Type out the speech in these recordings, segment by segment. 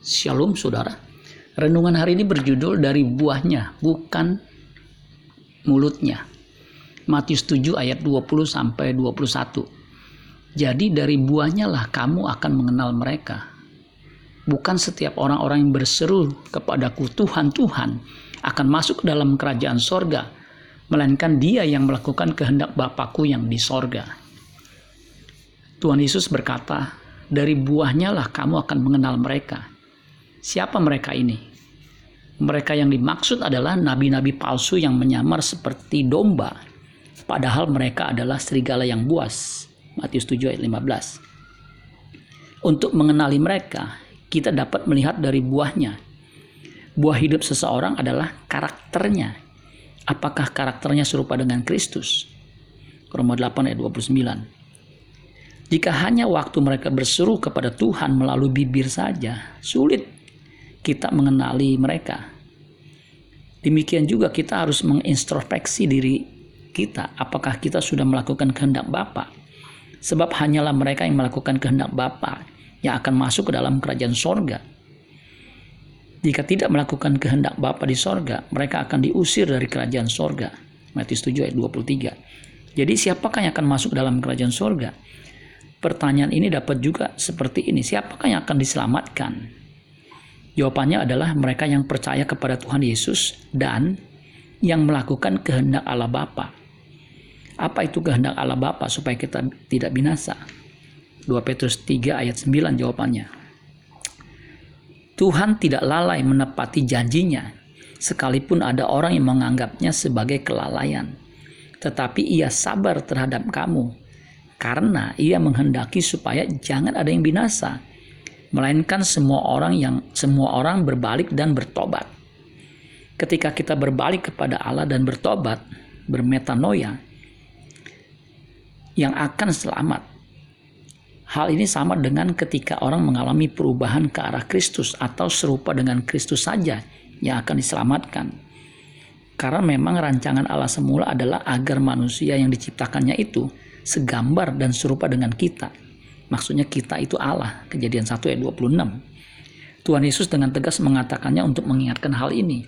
Shalom saudara. Renungan hari ini berjudul dari buahnya, bukan mulutnya. Matius 7 ayat 20 sampai 21. Jadi dari buahnya lah kamu akan mengenal mereka. Bukan setiap orang-orang yang berseru kepadaku Tuhan Tuhan akan masuk dalam kerajaan sorga, melainkan dia yang melakukan kehendak Bapakku yang di sorga. Tuhan Yesus berkata, dari buahnya lah kamu akan mengenal mereka. Siapa mereka ini? Mereka yang dimaksud adalah nabi-nabi palsu yang menyamar seperti domba, padahal mereka adalah serigala yang buas. Matius 7 ayat 15. Untuk mengenali mereka, kita dapat melihat dari buahnya. Buah hidup seseorang adalah karakternya. Apakah karakternya serupa dengan Kristus? Roma 8 ayat 29. Jika hanya waktu mereka berseru kepada Tuhan melalui bibir saja, sulit kita mengenali mereka. Demikian juga kita harus mengintrospeksi diri kita, apakah kita sudah melakukan kehendak Bapa. Sebab hanyalah mereka yang melakukan kehendak Bapa yang akan masuk ke dalam kerajaan sorga. Jika tidak melakukan kehendak Bapa di sorga, mereka akan diusir dari kerajaan sorga. Matius 7 ayat 23. Jadi siapakah yang akan masuk dalam kerajaan sorga? Pertanyaan ini dapat juga seperti ini. Siapakah yang akan diselamatkan? Jawabannya adalah mereka yang percaya kepada Tuhan Yesus dan yang melakukan kehendak Allah Bapa. Apa itu kehendak Allah Bapa supaya kita tidak binasa? 2 Petrus 3 ayat 9 jawabannya. Tuhan tidak lalai menepati janjinya, sekalipun ada orang yang menganggapnya sebagai kelalaian. Tetapi ia sabar terhadap kamu, karena ia menghendaki supaya jangan ada yang binasa, melainkan semua orang yang semua orang berbalik dan bertobat. Ketika kita berbalik kepada Allah dan bertobat, bermetanoia, yang akan selamat. Hal ini sama dengan ketika orang mengalami perubahan ke arah Kristus atau serupa dengan Kristus saja yang akan diselamatkan. Karena memang rancangan Allah semula adalah agar manusia yang diciptakannya itu segambar dan serupa dengan kita Maksudnya kita itu Allah. Kejadian 1 ayat 26. Tuhan Yesus dengan tegas mengatakannya untuk mengingatkan hal ini.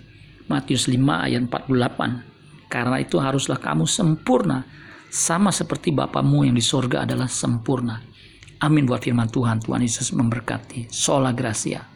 Matius 5 ayat 48. Karena itu haruslah kamu sempurna sama seperti Bapamu yang di sorga adalah sempurna. Amin buat firman Tuhan. Tuhan Yesus memberkati. Sola Gracia.